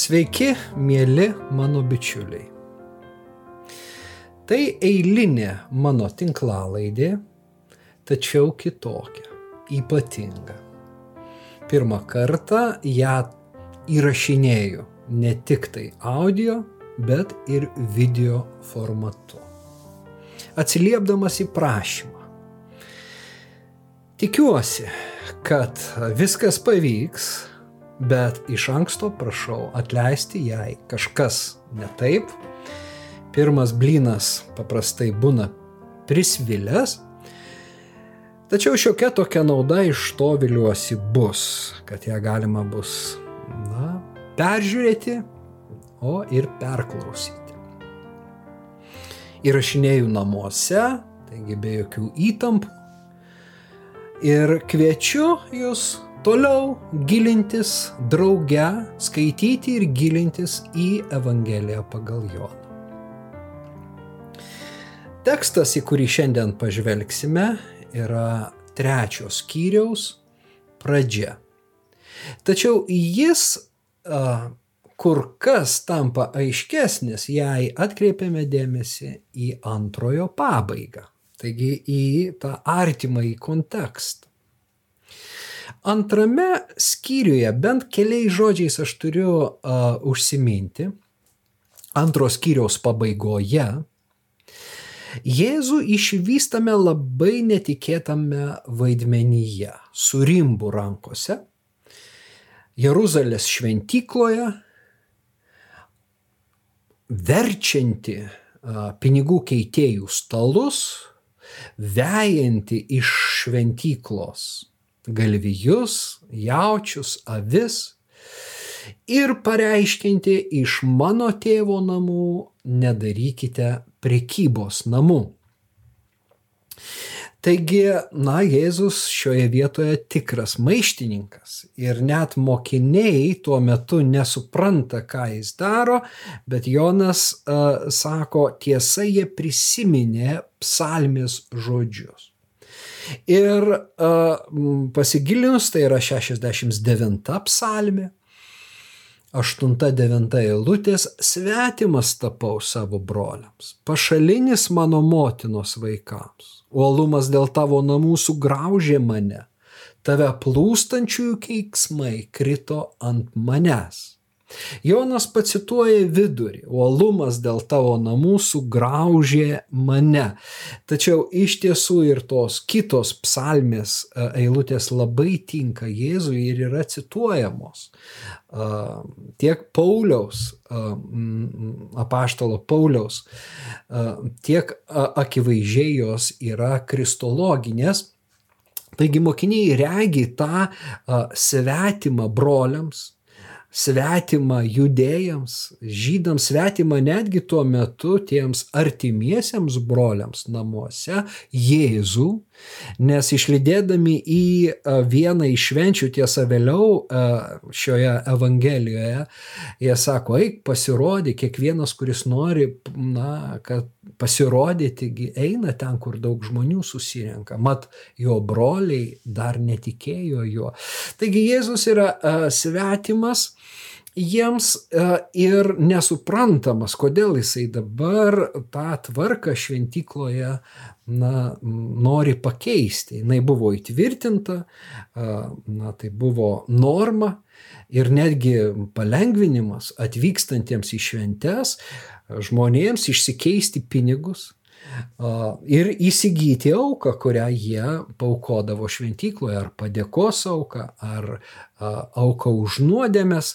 Sveiki, mėly mano bičiuliai. Tai eilinė mano tinklalaidė, tačiau kitokia, ypatinga. Pirmą kartą ją įrašinėju ne tik tai audio, bet ir video formatu. Atsiliepdamas į prašymą. Tikiuosi, kad viskas pavyks, bet iš anksto prašau atleisti, jei kažkas ne taip. Pirmas blynas paprastai būna prisvilęs, tačiau šiokia tokia nauda iš to viliuosi bus, kad ją galima bus, na, peržiūrėti, o ir perklausyti. Įrašinėjau namuose, taigi be jokių įtampų. Ir kviečiu jūs toliau gilintis drauge, skaityti ir gilintis į Evangeliją pagal Joną. Tekstas, į kurį šiandien pažvelgsime, yra trečios skyriaus pradžia. Tačiau jis a, kur kas tampa aiškesnis, jei atkreipiame dėmesį į antrojo pabaigą, taigi į tą artimąjį kontekstą. Antrame skyriuje bent keliais žodžiais aš turiu uh, užsiminti, antros skyriaus pabaigoje, Jėzų išvystame labai netikėtame vaidmenyje, su rimbu rankose, Jeruzalės šventykloje, verčianti pinigų keitėjų stalus, vejanti iš šventyklos galvijus, jaučius, avis ir pareiškinti iš mano tėvo namų nedarykite prekybos namų. Taigi, na, Jėzus šioje vietoje tikras maištininkas ir net mokiniai tuo metu nesupranta, ką jis daro, bet Jonas uh, sako, tiesa, jie prisiminė psalmės žodžius. Ir pasigilinus, tai yra 69 psalmė, 8-9 eilutės svetimas tapau savo broliams, pašalinis mano motinos vaikams. Uolumas dėl tavo namų sugraužė mane, tave plūstančiųjų keiksmai krito ant manęs. Jonas pacituoja vidurį, uolumas dėl tavo namų sugraužė mane. Tačiau iš tiesų ir tos kitos psalmės e, eilutės labai tinka Jėzui ir yra cituojamos. Tiek Pauliaus, apaštalo Pauliaus, tiek akivaizdžiai jos yra kristologinės. Taigi mokiniai regi tą svetimą broliams, svetima judėjams, žydams svetima netgi tuo metu tiems artimiesiems broliams namuose Jėzų, nes išlydėdami į vieną iš švenčių tiesa vėliau šioje Evangelijoje, jie sako, eik pasirodė, kiekvienas, kuris nori, na, kad pasirodyti, eina ten, kur daug žmonių susirenka. Mat, jo broliai dar netikėjo juo. Taigi Jėzus yra svetimas jiems ir nesuprantamas, kodėl jisai dabar tą tvarką šventykloje na, nori pakeisti. Jis buvo įtvirtinta, na, tai buvo norma ir netgi palengvinimas atvykstantiems į šventes žmonėms išsikeisti pinigus ir įsigyti auką, kurią jie paukodavo šventykloje, ar padėkos auką, ar auką už nuodėmės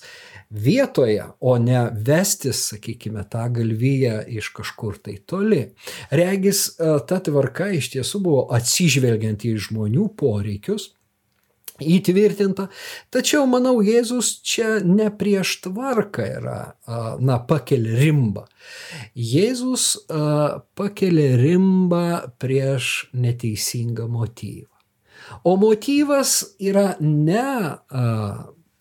vietoje, o ne vestis, sakykime, tą galvyje iš kažkur tai toli. Regis, ta tvarka iš tiesų buvo atsižvelgiant į žmonių poreikius įtvirtinta. Tačiau, manau, Jėzus čia ne prieš tvarką yra, na, pakelia rimbą. Jėzus pakelia rimbą prieš neteisingą motyvą. O motyvas yra ne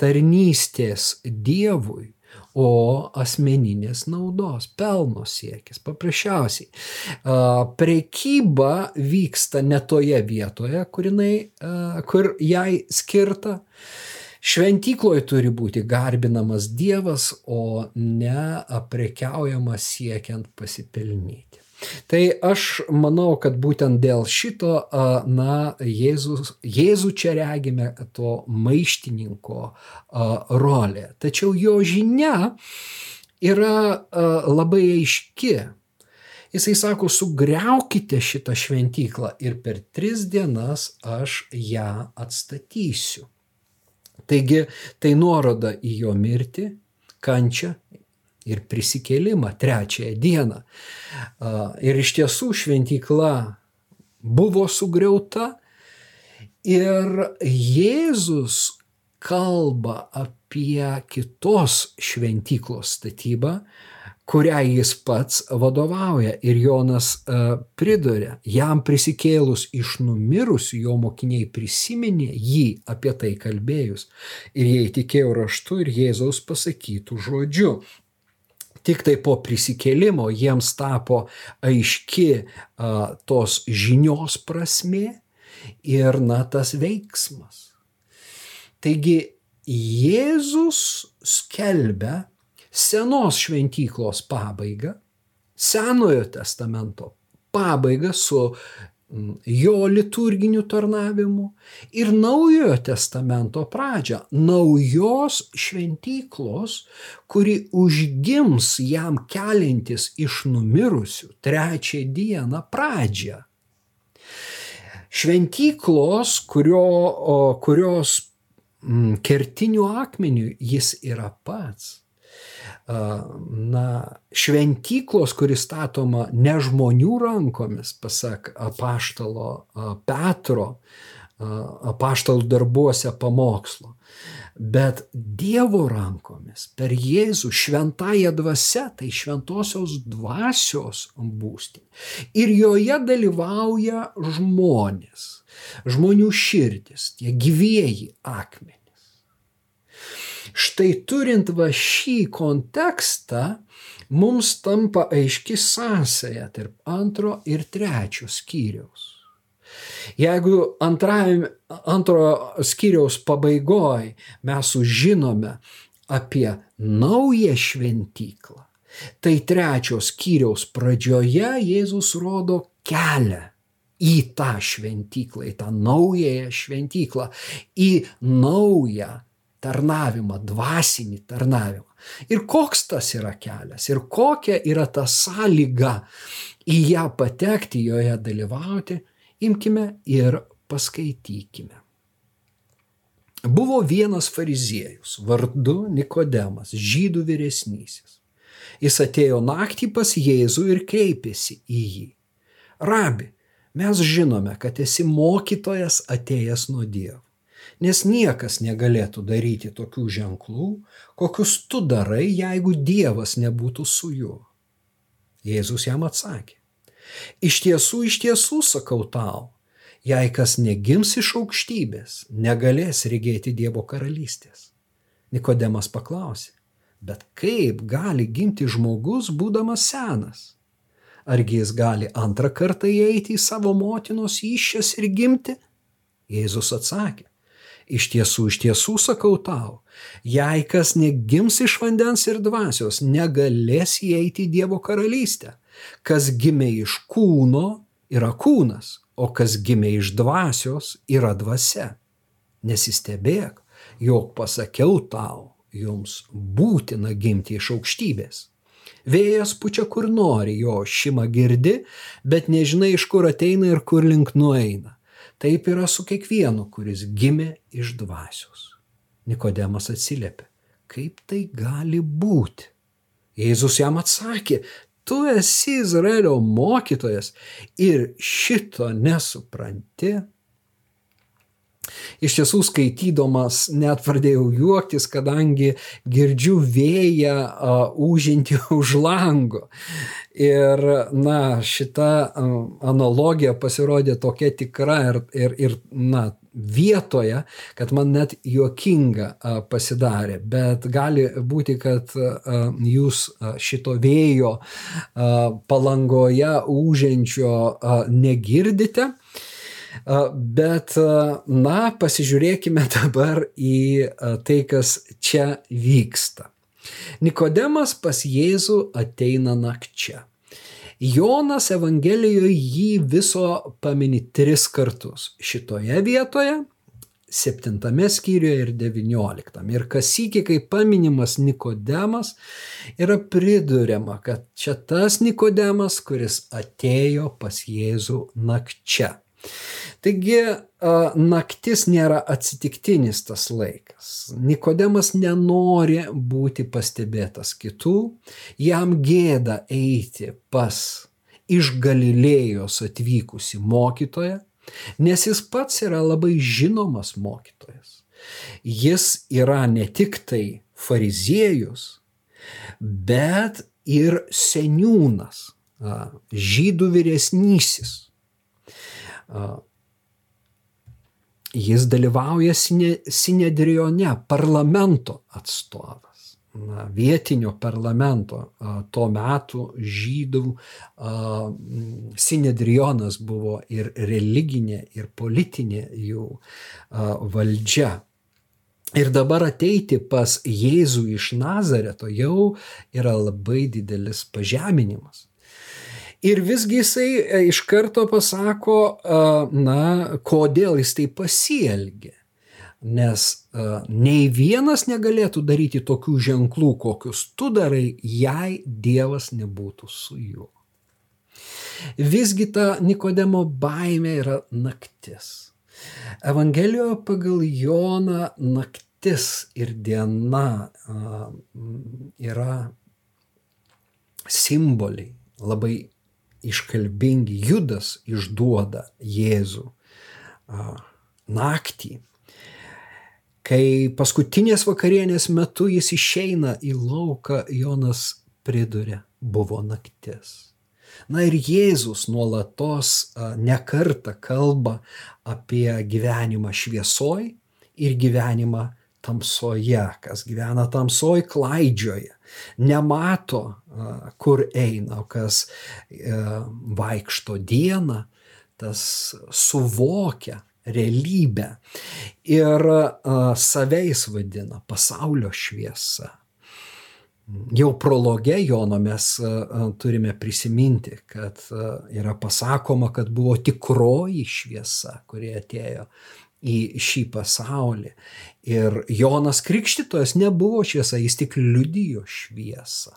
tarnystės Dievui, o asmeninės naudos, pelno siekis, paprasčiausiai. Prekyba vyksta ne toje vietoje, kur, jinai, kur jai skirta. Šventykloje turi būti garbinamas Dievas, o ne aprekiaujamas siekiant pasipelnyti. Tai aš manau, kad būtent dėl šito, na, Jėzus, Jėzų čia regime to maištininko rolę. Tačiau jo žinia yra labai aiški. Jisai sako, sugriaukite šitą šventyklą ir per tris dienas aš ją atstatysiu. Taigi tai nuoroda į jo mirtį, kančią ir prisikėlimą trečiąją dieną. Ir iš tiesų šventykla buvo sugriauta ir Jėzus kalba apie kitos šventyklos statybą, kurią jis pats vadovauja. Ir Jonas uh, priduria, jam prisikėlus iš numirusių, jo mokiniai prisiminė jį apie tai kalbėjus. Ir jie įtikėjo raštu ir Jėzaus pasakytų žodžiu. Tik tai po prisikėlimo jiems tapo aiški uh, tos žinios prasme ir na tas veiksmas. Taigi Jėzus skelbia senos šventyklos pabaigą, Senojo testamento pabaigą su jo liturginiu tarnavimu ir naujojo testamento pradžią, naujos šventyklos, kuri užgims jam kelintis iš numirusių trečią dieną pradžią. Šventyklos, kurio, kurios mm, kertiniu akmeniu jis yra pats na, šventyklos, kuris statoma ne žmonių rankomis, pasak apaštalo Petro, apaštalų darbuose pamokslo, bet Dievo rankomis, per Jėzų šventąją dvasę, tai šventosios dvasios būstinė. Ir joje dalyvauja žmonės, žmonių širdis, tie gyvieji akmenys. Štai turint va šį kontekstą, mums tampa aiški sąsaja tarp antro ir trečio skyriaus. Jeigu antrajam, antro skyriaus pabaigoje mes sužinome apie naują šventyklą, tai trečio skyriaus pradžioje Jėzus rodo kelią į tą šventyklą, į tą naująją šventyklą, į naują tarnavimą, dvasinį tarnavimą. Ir koks tas yra kelias, ir kokia yra ta sąlyga į ją patekti, joje dalyvauti, imkime ir paskaitykime. Buvo vienas fariziejus, vardu Nikodemas, žydų vyresnysis. Jis atėjo naktį pas Jėzų ir kreipėsi į jį. Rabi, mes žinome, kad esi mokytojas atėjęs nuo Dievo nes niekas negalėtų daryti tokių ženklų, kokius tu darai, jeigu Dievas nebūtų su juo. Jėzus jam atsakė, iš tiesų, iš tiesų sakau tau, jei kas negims iš aukštybės, negalės regėti Dievo karalystės. Nikodemas paklausė, bet kaip gali gimti žmogus būdamas senas? Argi jis gali antrą kartą įeiti į savo motinos iššias ir gimti? Jėzus atsakė, Iš tiesų, iš tiesų sakau tau, jei kas negims iš vandens ir dvasios, negalės įeiti į Dievo karalystę. Kas gimė iš kūno, yra kūnas, o kas gimė iš dvasios, yra dvasia. Nesistebėk, jog pasakiau tau, jums būtina gimti iš aukštybės. Vėjas pučia kur nori, jo šimą girdi, bet nežinai, iš kur ateina ir kur link nueina. Taip yra su kiekvienu, kuris gimė iš dvasios. Nikodemas atsiliepė, kaip tai gali būti? Jėzus jam atsakė, tu esi Izraelio mokytojas ir šito nesupranti. Iš tiesų skaitydamas net pradėjau juoktis, kadangi girdžiu vėją užinti už lango. Ir, na, šita analogija pasirodė tokia tikra ir, ir, ir na, vietoje, kad man net juokinga pasidarė. Bet gali būti, kad jūs šito vėjo palangoje užinčio negirdite. Bet, na, pasižiūrėkime dabar į tai, kas čia vyksta. Nikodemas pas Jėzų ateina nakčia. Jonas Evangelijoje jį viso pamini tris kartus. Šitoje vietoje, septintame skyriuje ir devynioliktame. Ir kas įki, kai paminimas Nikodemas, yra priduriama, kad čia tas Nikodemas, kuris atėjo pas Jėzų nakčia. Taigi naktis nėra atsitiktinis tas laikas. Nikodemas nenori būti pastebėtas kitų, jam gėda eiti pas iš Galilėjos atvykusi mokytoja, nes jis pats yra labai žinomas mokytojas. Jis yra ne tik tai fariziejus, bet ir seniūnas, žydų vyresnysis jis dalyvauja Sinedrione, parlamento atstovas, na, vietinio parlamento, tuo metu žydų Sinedrionas buvo ir religinė, ir politinė jų valdžia. Ir dabar ateiti pas Jėzų iš Nazareto jau yra labai didelis pažeminimas. Ir visgi jisai e, iš karto pasako, na, kodėl jis tai pasielgė. Nes nei vienas negalėtų daryti tokių ženklų, kokius tu darai, jei Dievas nebūtų su juo. Visgi ta Nikodemo baime yra naktis. Evangelijoje pagal Joną naktis ir diena yra simboliai labai iškalbingi, Judas išduoda Jėzų naktį. Kai paskutinės vakarienės metu jis išeina į lauką, Jonas priduria, buvo naktis. Na ir Jėzus nuolatos nekarta kalba apie gyvenimą šviesoj ir gyvenimą tamsoje, kas gyvena tamsoj, klaidžioje, nemato, kur eina, kas e, vaikšto dieną, tas suvokia realybę ir savais vadina pasaulio šviesa. Jau prologe Jono mes turime prisiminti, kad yra pasakoma, kad buvo tikroji šviesa, kurie atėjo į šį pasaulį. Ir Jonas Krikštytojas nebuvo šviesa, jis tik liudijo šviesą.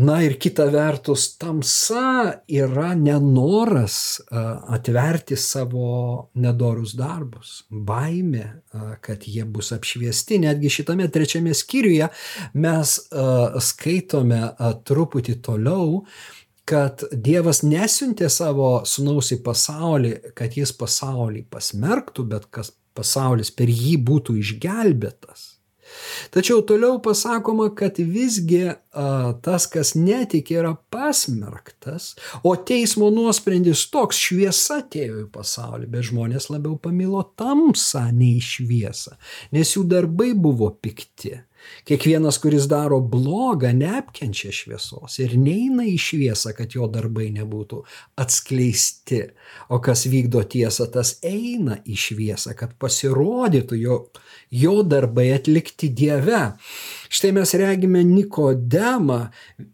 Na ir kita vertus, tamsa yra nenoras atverti savo nedorus darbus, baime, kad jie bus apšviesti. Netgi šitame trečiame skyriuje mes skaitome truputį toliau, kad Dievas nesiuntė savo sunaus į pasaulį, kad jis pasaulį pasmerktų, bet kad pasaulis per jį būtų išgelbėtas. Tačiau toliau pasakoma, kad visgi a, tas, kas netikė, yra pasmerktas, o teismo nuosprendis toks šviesa atėjo į pasaulį, bet žmonės labiau pamilo tamsą nei šviesą, nes jų darbai buvo pikti. Kiekvienas, kuris daro blogą, neapkenčia šviesos ir neina į šviesą, kad jo darbai nebūtų atskleisti. O kas vykdo tiesą, tas eina į šviesą, kad pasirodytų jo, jo darbai atlikti Dieve. Štai mes regime Nikodemą,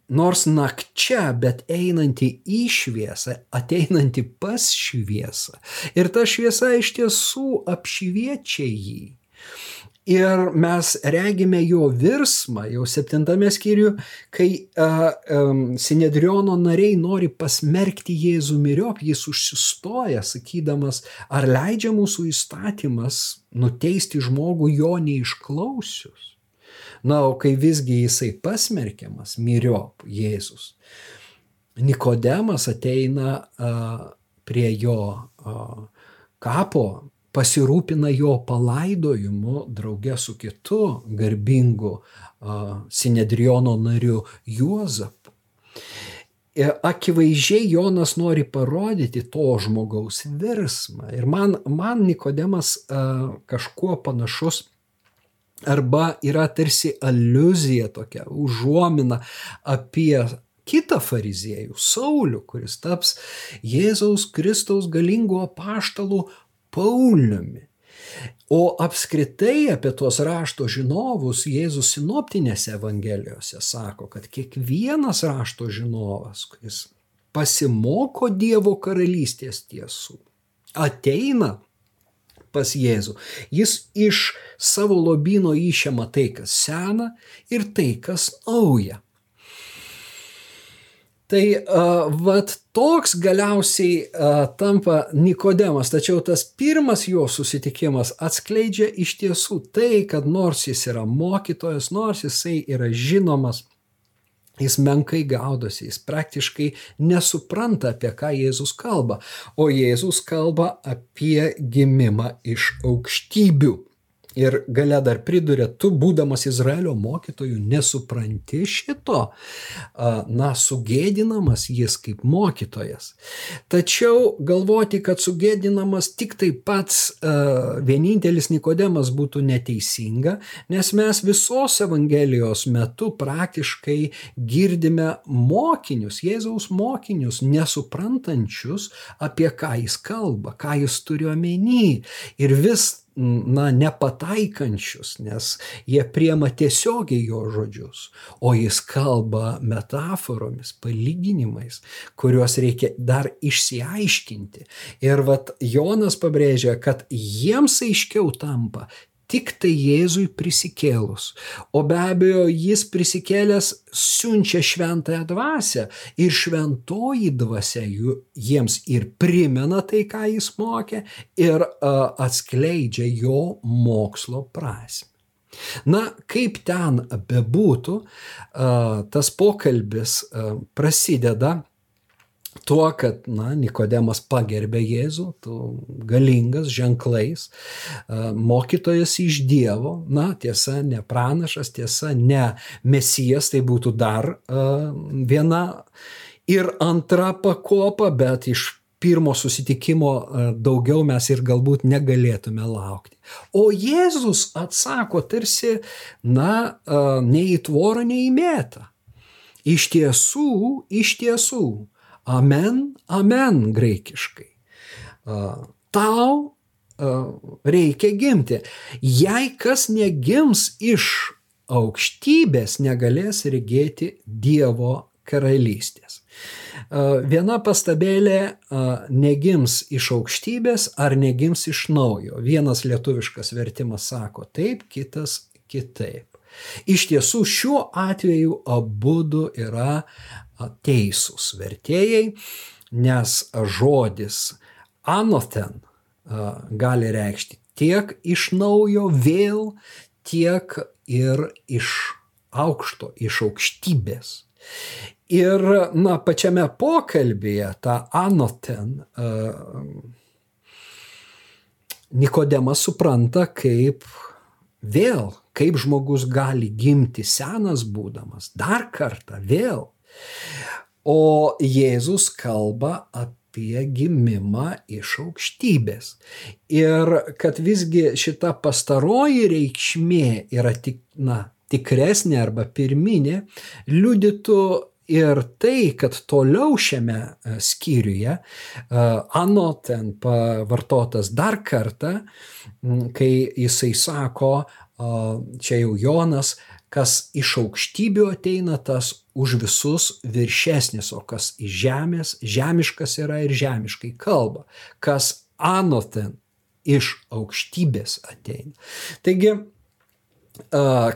nors nakčia, bet einantį į šviesą, ateinantį pas šviesą. Ir ta šviesa iš tiesų apšviečia jį. Ir mes regime jo virsmą jau septintame skyriuje, kai uh, um, Sinedriono nariai nori pasmerkti Jėzų miriop, jis užsistoja, sakydamas, ar leidžia mūsų įstatymas nuteisti žmogų jo neišklausius. Na, o kai visgi jisai pasmerkiamas miriop Jėzus, Nikodemas ateina uh, prie jo uh, kapo pasirūpina jo palaidojimu drauge su kitu garbingu Sinedriono nariu Juozapu. Ir akivaizdžiai Jonas nori parodyti to žmogaus virsmą. Ir man, man Nikodemas kažkuo panašus arba yra tarsi aluzija tokia, užuomina apie kitą fariziejų, Saulių, kuris taps Jėzaus Kristaus galingo apaštalų Pauliumi. O apskritai apie tuos rašto žinovus Jėzus sinoptinėse evangelijose sako, kad kiekvienas rašto žinovas, kuris pasimoko Dievo karalystės tiesų, ateina pas Jėzų. Jis iš savo lobino išėma tai, kas sena ir tai, kas nauja. Tai uh, vat toks galiausiai uh, tampa Nikodemas, tačiau tas pirmas jo susitikimas atskleidžia iš tiesų tai, kad nors jis yra mokytojas, nors jisai yra žinomas, jis menkai gaudosi, jis praktiškai nesupranta, apie ką Jėzus kalba, o Jėzus kalba apie gimimą iš aukštybių. Ir gale dar priduria, tu būdamas Izraelio mokytojų nesupranti šito, na, sugėdinamas jis kaip mokytojas. Tačiau galvoti, kad sugėdinamas tik tai pats vienintelis Nikodemas būtų neteisinga, nes mes visos Evangelijos metu praktiškai girdime mokinius, Jėzaus mokinius, nesuprantančius, apie ką jis kalba, ką jis turi omeny. Ir vis na, nepataikančius, nes jie priema tiesiogiai jo žodžius, o jis kalba metaforomis, palyginimais, kuriuos reikia dar išsiaiškinti. Ir vat Jonas pabrėžia, kad jiems aiškiau tampa tik tai Jėzui prisikėlus. O be abejo, jis prisikėlęs siunčia šventąją dvasę ir šventoji dvasia jiems ir primena tai, ką jis mokė, ir uh, atskleidžia jo mokslo prasme. Na, kaip ten bebūtų, uh, tas pokalbis uh, prasideda tuo, kad, na, Nikodemas pagerbė Jėzų, tu galingas ženklais, mokytojas iš Dievo, na, tiesa, ne pranašas, tiesa, ne mesijas, tai būtų dar viena ir antra pakopa, bet iš pirmo susitikimo daugiau mes ir galbūt negalėtume laukti. O Jėzus atsako tarsi, na, nei į tvorą, nei į mėtą. Iš tiesų, iš tiesų, Amen, amen graikiškai. Tau reikia gimti. Jei kas negims iš aukštybės, negalės regėti Dievo karalystės. Viena pastabėlė negims iš aukštybės ar negims iš naujo. Vienas lietuviškas vertimas sako taip, kitas kitaip. Iš tiesų šiuo atveju abu du yra teisūs vertėjai, nes žodis anoten gali reikšti tiek iš naujo vėl, tiek ir iš aukšto, iš aukštybės. Ir, na, pačiame pokalbėje tą anoten uh, Nikodemas supranta kaip vėl, kaip žmogus gali gimti senas būdamas, dar kartą vėl O Jėzus kalba apie gimimą iš aukštybės. Ir kad visgi šita pastaroji reikšmė yra tik, na, tikresnė arba pirminė, liudytų ir tai, kad toliau šiame e, skyriuje, e, ano ten pavartotas dar kartą, kai jisai sako, čia jau Jonas, kas iš aukštybių ateina, tas už visus viršesnis, o kas iš žemės, žemiškas yra ir žemiškai kalba, kas anoten iš aukštybės ateina. Taigi,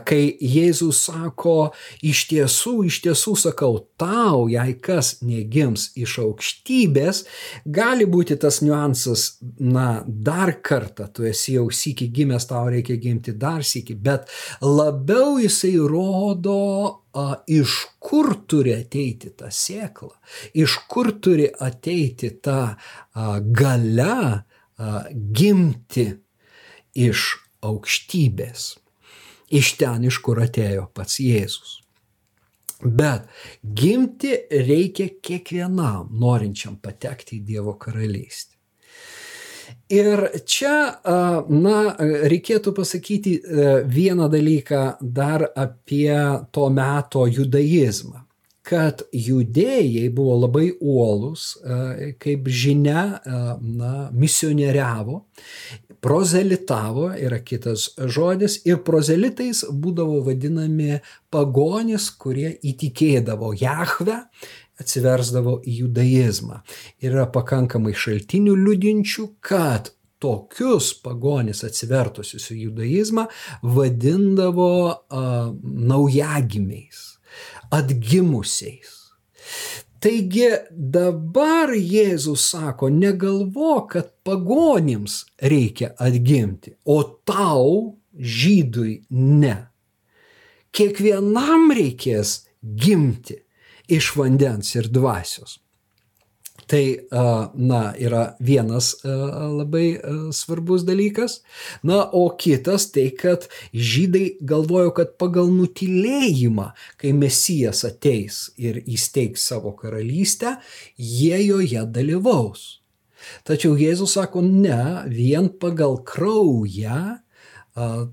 kai Jėzus sako, iš tiesų, iš tiesų sakau, tau, jei kas negims iš aukštybės, gali būti tas niuansas, na, dar kartą, tu esi jau sėki gimęs, tau reikia gimti dar sėki, bet labiau jisai rodo, a, iš kur turi ateiti ta sėkla, iš kur turi ateiti ta a, gale a, gimti iš aukštybės iš ten, iš kur atėjo pats Jėzus. Bet gimti reikia kiekvienam norinčiam patekti į Dievo karalystę. Ir čia, na, reikėtų pasakyti vieną dalyką dar apie to meto judaizmą kad judėjai buvo labai uolus, kaip žinia, na, misionieriavo, prozelitavo yra kitas žodis ir prozelitais būdavo vadinami pagonis, kurie įtikėdavo Jahve, atsiversdavo į judaizmą. Yra pakankamai šaltinių liudinčių, kad tokius pagonis atsivertusius į judaizmą vadindavo uh, naujagimiais, atgimusiais. Taigi dabar Jėzus sako, negalvo, kad pagonims reikia atgimti, o tau, žydui, ne. Kiekvienam reikės gimti iš vandens ir dvasios. Tai, na, yra vienas labai svarbus dalykas. Na, o kitas tai, kad žydai galvojo, kad pagal nutilėjimą, kai Mesijas ateis ir įsteigs savo karalystę, jie joje dalyvaus. Tačiau Jėzus sako, ne, vien pagal kraują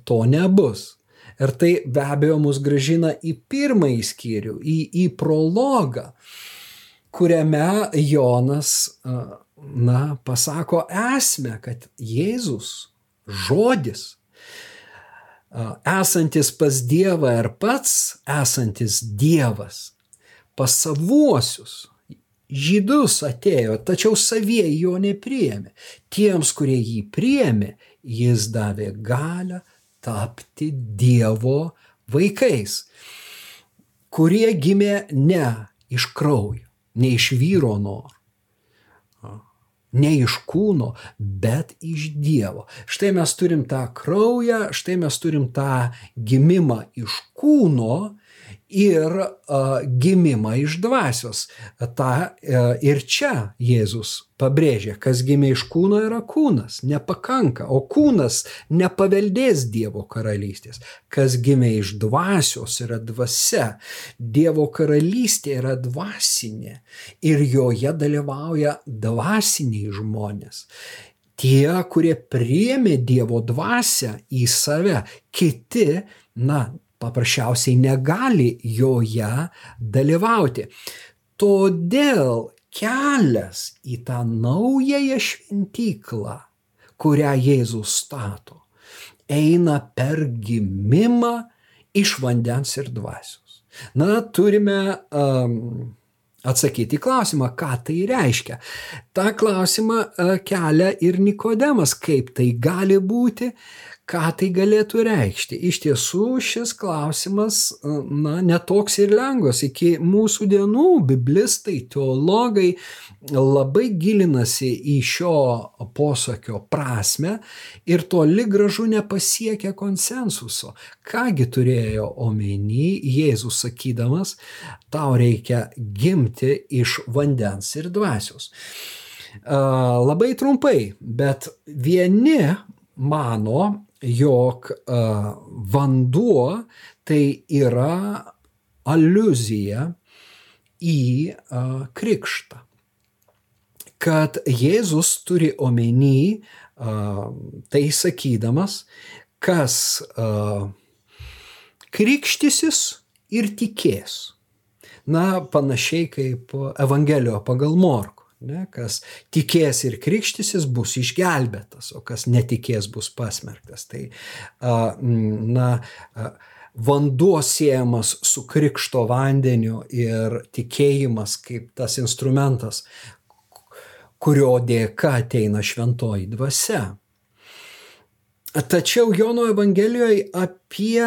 to nebus. Ir tai be abejo mus gražina į pirmąjį skyrių, į, į prologą kuriame Jonas, na, pasako esmę, kad Jėzus, žodis, esantis pas Dievą ir pats esantis Dievas, pas savuosius, žydus atėjo, tačiau savie jo nepriėmė. Tiems, kurie jį priėmė, jis davė galę tapti Dievo vaikais, kurie gimė ne iš kraujo, ne iš vyro norų, ne iš kūno, bet iš Dievo. Štai mes turim tą kraują, štai mes turim tą gimimą iš kūno ir gimimą iš dvasios. Ta, e, ir čia Jėzus pabrėžia, kas gimė iš kūno yra kūnas, nepakanka, o kūnas nepaveldės Dievo karalystės. Kas gimė iš dvasios yra dvasia. Dievo karalystė yra dvasinė ir joje dalyvauja dvasiniai žmonės tie, kurie priemė Dievo dvasę į save, kiti, na, paprasčiausiai negali joje dalyvauti. Todėl kelias į tą naująją šventyklą, kurią Jėzus stato, eina per gimimą iš vandens ir dvasios. Na, turime um, atsakyti į klausimą, ką tai reiškia. Ta klausimą uh, kelia ir Nikodemas, kaip tai gali būti, ką tai galėtų reikšti. Iš tiesų šis klausimas, na, netoks ir lengvas. Iki mūsų dienų biblistai, teologai labai gilinasi į šio posakio prasme ir toli gražu nepasiekia konsensuso. Kągi turėjo omeny Jėzus sakydamas, tau reikia gimti iš vandens ir dvasios. Labai trumpai, bet vieni mano, jog vanduo tai yra aluzija į krikštą. Kad Jėzus turi omeny tai sakydamas, kas krikštysis ir tikės. Na, panašiai kaip Evangelijoje pagal Morku. Ne, kas tikės ir krikštysis bus išgelbėtas, o kas netikės bus pasmerktas. Tai, na, vanduo siejamas su krikšto vandeniu ir tikėjimas kaip tas instrumentas, kurio dėka ateina šventoji dvasia. Tačiau Jono Evangelijoje apie,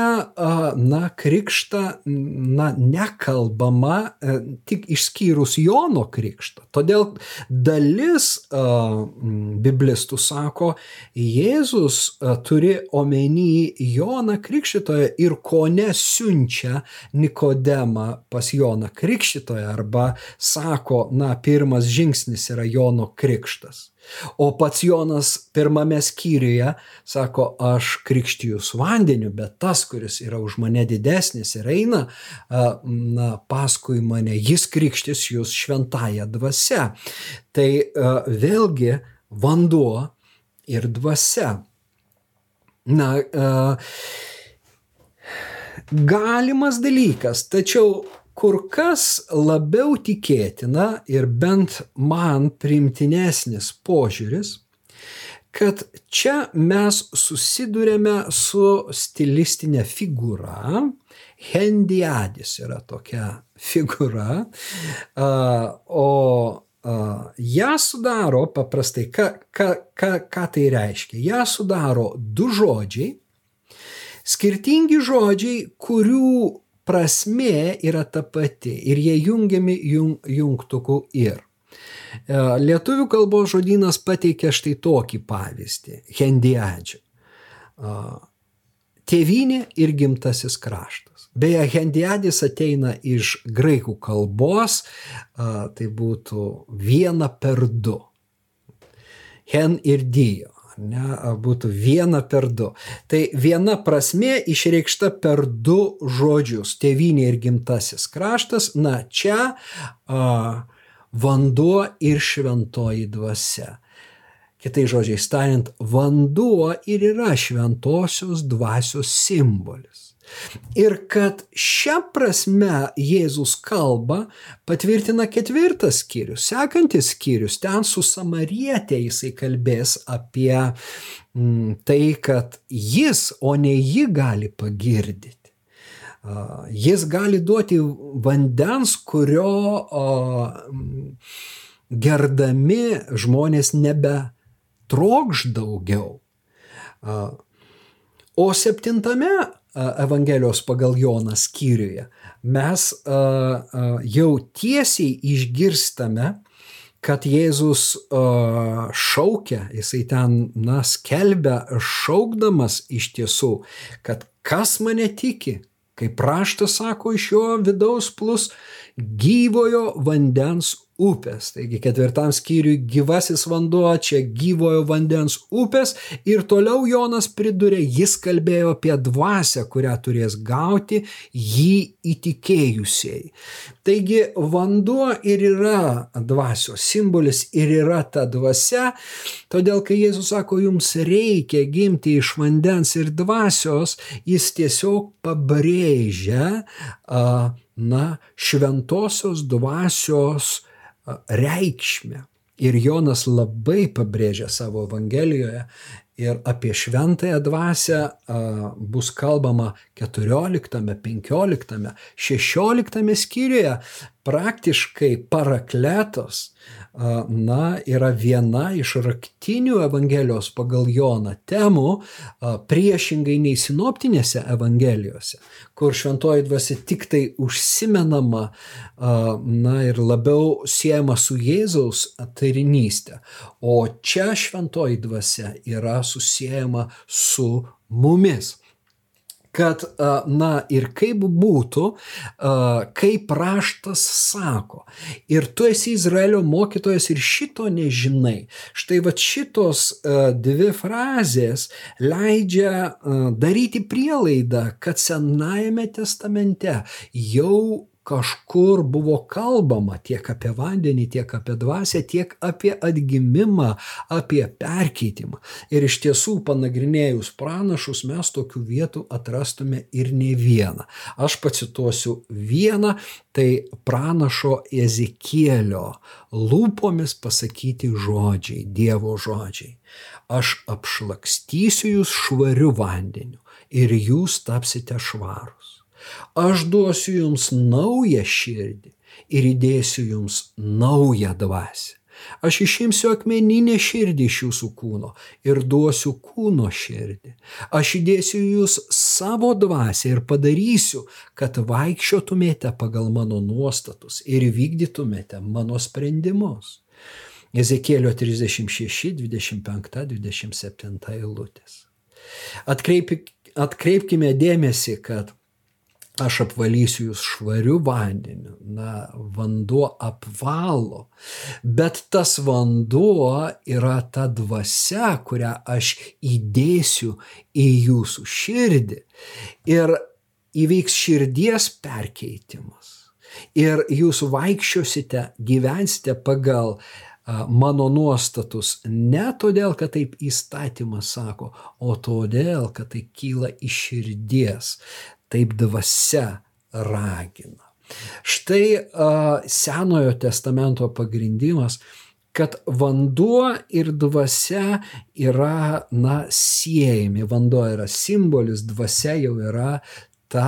na, krikštą, na, nekalbama e, tik išskyrus Jono krikštą. Todėl dalis biblistų sako, Jėzus turi omeny Joną krikščitoją ir ko nesiunčia Nikodemą pas Joną krikščitoją arba sako, na, pirmas žingsnis yra Jono krikštas. O pats Jonas pirmame skyriuje sako, aš krikštijus vandeniu, bet tas, kuris yra už mane didesnis ir eina na, paskui mane, jis krikštis jūs šventąją dvasę. Tai vėlgi vanduo ir dvasia. Na, galimas dalykas, tačiau kur kas labiau tikėtina ir bent man primtinesnis požiūris, kad čia mes susidurėme su stilistinė figūra. Hendiadis yra tokia figūra, o ją sudaro paprastai, ką, ką, ką, ką tai reiškia? ją sudaro du žodžiai, skirtingi žodžiai, kurių prasme yra ta pati ir jie jungiami jung, jungtuku ir. E, lietuvių kalbos žodynas pateikia štai tokį pavyzdį - hendiadžių. E, tėvynė ir gimtasis kraštas. Beje, hendiadis ateina iš graikų kalbos, e, tai būtų viena per du. Hen ir dijo ne, būtų viena per du. Tai viena prasme išreikšta per du žodžius - tėvynė ir gimtasis kraštas. Na, čia a, vanduo ir šventoji dvasia. Kitai žodžiai tariant, vanduo ir yra šventosios dvasios simbolis. Ir kad šią prasme Jėzus kalba patvirtina ketvirtas skyrius. Sekantis skyrius, ten su samarietė jisai kalbės apie mm, tai, kad jis, o ne ji gali pagirdyti. Jis gali duoti vandens, kurio gerdami žmonės nebe trokš daugiau. O septintame Evangelijos pagal Joną skyriuje. Mes jau tiesiai išgirstame, kad Jėzus šaukia, jisai ten, na, skelbia šaukdamas iš tiesų, kad kas mane tiki, kaip praštas sako, iš jo vidaus plus gyvojo vandens upės. Taigi ketvirtam skyriui gyvasis vanduo, čia gyvojo vandens upės ir toliau Jonas priduria, jis kalbėjo apie dvasę, kurią turės gauti jį įtikėjusiai. Taigi vanduo ir yra dvasios simbolis ir yra ta dvasia, todėl kai Jėzus sako, jums reikia gimti iš vandens ir dvasios, jis tiesiog pabrėžia, na, šventosios dvasios reikšmę. Ir Jonas labai pabrėžia savo Evangelijoje ir apie šventąją dvasę bus kalbama 14, 15, 16 skyriuje. Praktiškai parakletos na, yra viena iš raktinių Evangelijos pagal Joną temų, priešingai nei sinoptinėse Evangelijose, kur šventoji dvasia tik tai užsimenama na, ir labiau siejama su Jėzaus tarinystė. O čia šventoji dvasia yra susijęma su mumis kad, na ir kaip būtų, kaip raštas sako. Ir tu esi Izraelio mokytojas ir šito nežinai. Štai va šitos dvi frazės leidžia daryti prielaidą, kad Senajame testamente jau kažkur buvo kalbama tiek apie vandenį, tiek apie dvasę, tiek apie atgimimą, apie perkeitimą. Ir iš tiesų, panagrinėjus pranašus, mes tokių vietų atrastume ir ne vieną. Aš pacituosiu vieną, tai pranašo Ezekielio lūpomis pasakyti žodžiai, Dievo žodžiai. Aš apšlakstysiu jūs švariu vandeniu ir jūs tapsite švarus Aš duosiu jums naują širdį ir įdėsiu jums naują dvasę. Aš išimsiu akmeninę širdį iš jūsų kūno ir duosiu kūno širdį. Aš įdėsiu jūs savo dvasę ir padarysiu, kad vaikščiotumėte pagal mano nuostatus ir vykdytumėte mano sprendimus. Ezekėlio 36, 25, 27 eilutės. Atkreipk, atkreipkime dėmesį, kad aš apvalysiu jūs švariu vandeniu. Na, vanduo apvalo, bet tas vanduo yra ta dvasia, kurią aš įdėsiu į jūsų širdį. Ir įvyks širdies perkeitimas. Ir jūs vaikščiosite, gyvensite pagal mano nuostatus ne todėl, kad taip įstatymas sako, o todėl, kad tai kyla iš širdies taip dvasia ragina. Štai Senojo testamento pagrindimas, kad vanduo ir dvasia yra, na, siejami. Vanduo yra simbolis, dvasia jau yra ta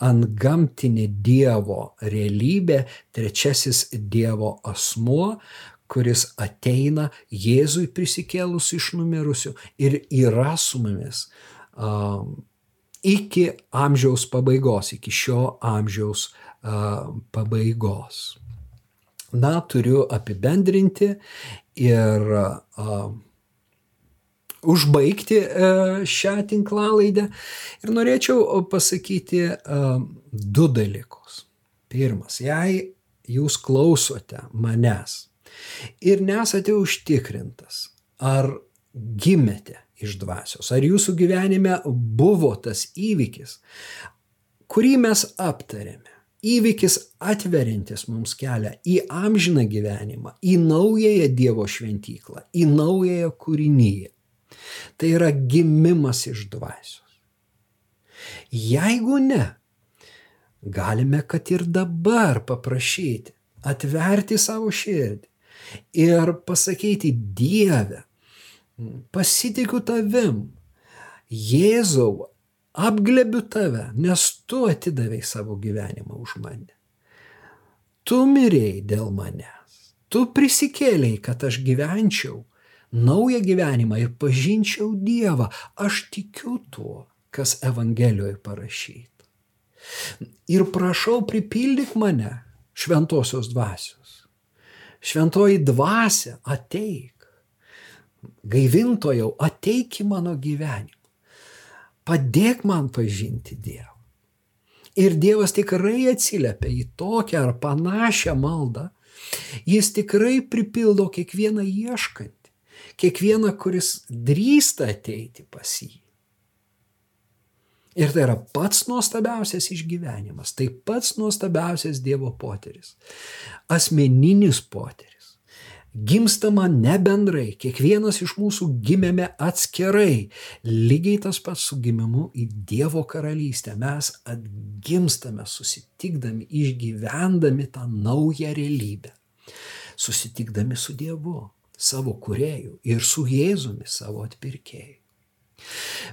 antgamtinė Dievo realybė, trečiasis Dievo asmuo, kuris ateina Jėzui prisikėlus iš numirusių ir yra su mumis um, iki amžiaus pabaigos, iki šio amžiaus pabaigos. Na, turiu apibendrinti ir užbaigti uh, šią tinklalaidę ir norėčiau pasakyti du dalykus. Pirmas, jei jūs klausote manęs ir nesate užtikrintas, ar gimėte iš dvasios, ar jūsų gyvenime buvo tas įvykis, kurį mes aptarėme. Įvykis atverintis mums kelią į amžiną gyvenimą, į naująją Dievo šventyklą, į naująją kūrinyje. Tai yra gimimas iš dvasios. Jeigu ne, galime, kad ir dabar paprašyti, atverti savo širdį ir pasakyti Dieve, pasitikiu tavim, Jėzau, apglebiu tave, nes tu atidavai savo gyvenimą už mane. Tu mirėjai dėl manęs, tu prisikėlėjai, kad aš gyvenčiau naują gyvenimą ir pažinčiau Dievą. Aš tikiu tuo, kas Evangelijoje parašyta. Ir prašau pripildyk mane šventosios dvasios šventoji dvasia, ateik. Gaivintojau, ateik į mano gyvenimą. Padėk man pažinti Dievą. Ir Dievas tikrai atsiliepia į tokią ar panašią maldą. Jis tikrai pripildo kiekvieną ieškantį, kiekvieną, kuris drįsta ateiti pas jį. Ir tai yra pats nuostabiausias išgyvenimas, tai pats nuostabiausias Dievo poteris. Asmeninis poteris. Gimstama ne bendrai, kiekvienas iš mūsų gimėme atskirai. Lygiai tas pats su gimimu į Dievo karalystę. Mes atgimstame susitikdami, išgyvendami tą naują realybę. Susitikdami su Dievu, savo kurėju ir su Jėzumi, savo atpirkėju.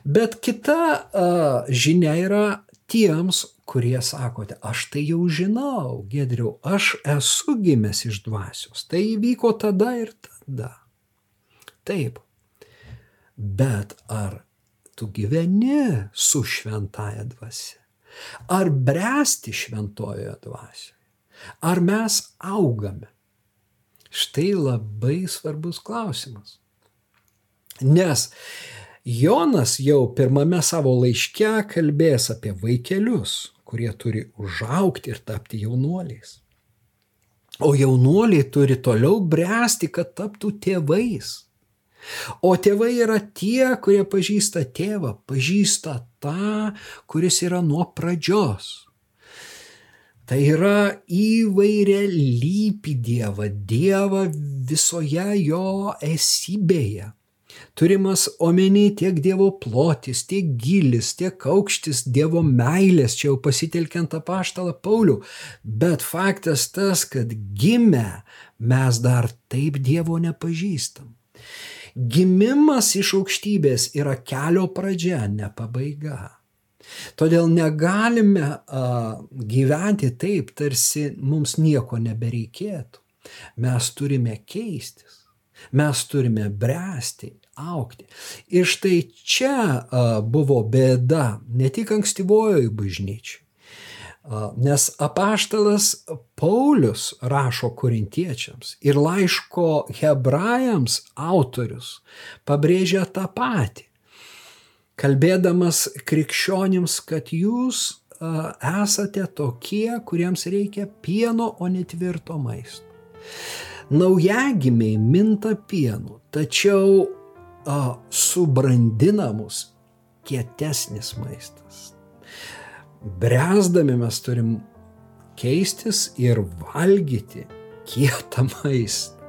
Bet kita uh, žinia yra tiems, kurie sakote, aš tai jau žinau, gedriau, aš esu gimęs iš dvasios. Tai įvyko tada ir tada. Taip. Bet ar tu gyveni su šventaja dvasia? Ar bręsti šventojoje dvasioje? Ar mes augame? Štai labai svarbus klausimas. Nes Jonas jau pirmame savo laiške kalbės apie vaikelius, kurie turi užaukti ir tapti jaunuoliais. O jaunuoliai turi toliau bręsti, kad taptų tėvais. O tėvai yra tie, kurie pažįsta tėvą, pažįsta tą, kuris yra nuo pradžios. Tai yra įvairia lypi Dievą, Dievą visoje jo esybėje. Turimas omeny tiek Dievo plotis, tiek gilis, tiek aukštis Dievo meilės, čia jau pasitelkiant apaštalą Paulių. Bet faktas tas, kad gimę mes dar taip Dievo nepažįstam. Gimimas iš aukštybės yra kelio pradžia, ne pabaiga. Todėl negalime a, gyventi taip, tarsi mums nieko nebereikėtų. Mes turime keistis. Mes turime bręsti aukti. Ir štai čia buvo bėda ne tik ankstyvojoje bažnyčiai. Nes apaštalas Paulius rašo korintiečiams ir laiško hebrajams autorius pabrėžia tą patį, kalbėdamas krikščionims, kad jūs esate tokie, kuriems reikia pieno, o ne tvirto maisto. Naujagimiai minta pienu, tačiau a, subrandinamus kietesnis maistas. Bręsdami mes turim keistis ir valgyti kietą maistą.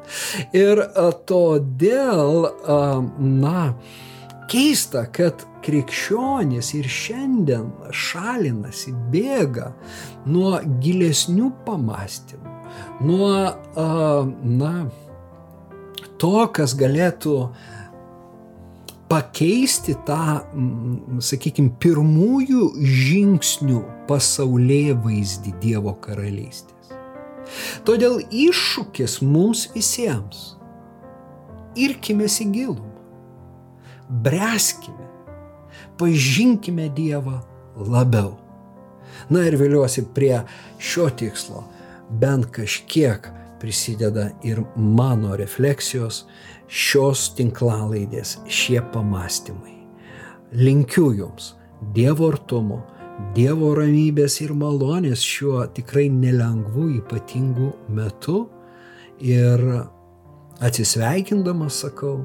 Ir a, todėl, a, na, Keista, kad krikščionys ir šiandien šalinasi, bėga nuo gilesnių pamastymų, nuo, na, to, kas galėtų pakeisti tą, sakykime, pirmųjų žingsnių pasaulyje vaizdį Dievo karalystės. Todėl iššūkis mums visiems. Irkime į gilumą bręskime, pažinkime Dievą labiau. Na ir vėliuosi prie šio tikslo bent kažkiek prisideda ir mano refleksijos, šios tinklalaidės, šie pamastymai. Linkiu Jums Dievo artumo, Dievo ramybės ir malonės šiuo tikrai nelengvu, ypatingu metu ir atsisveikindamas sakau,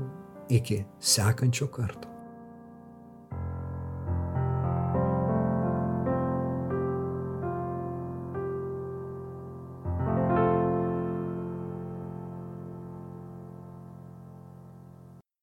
iki sekančio karto.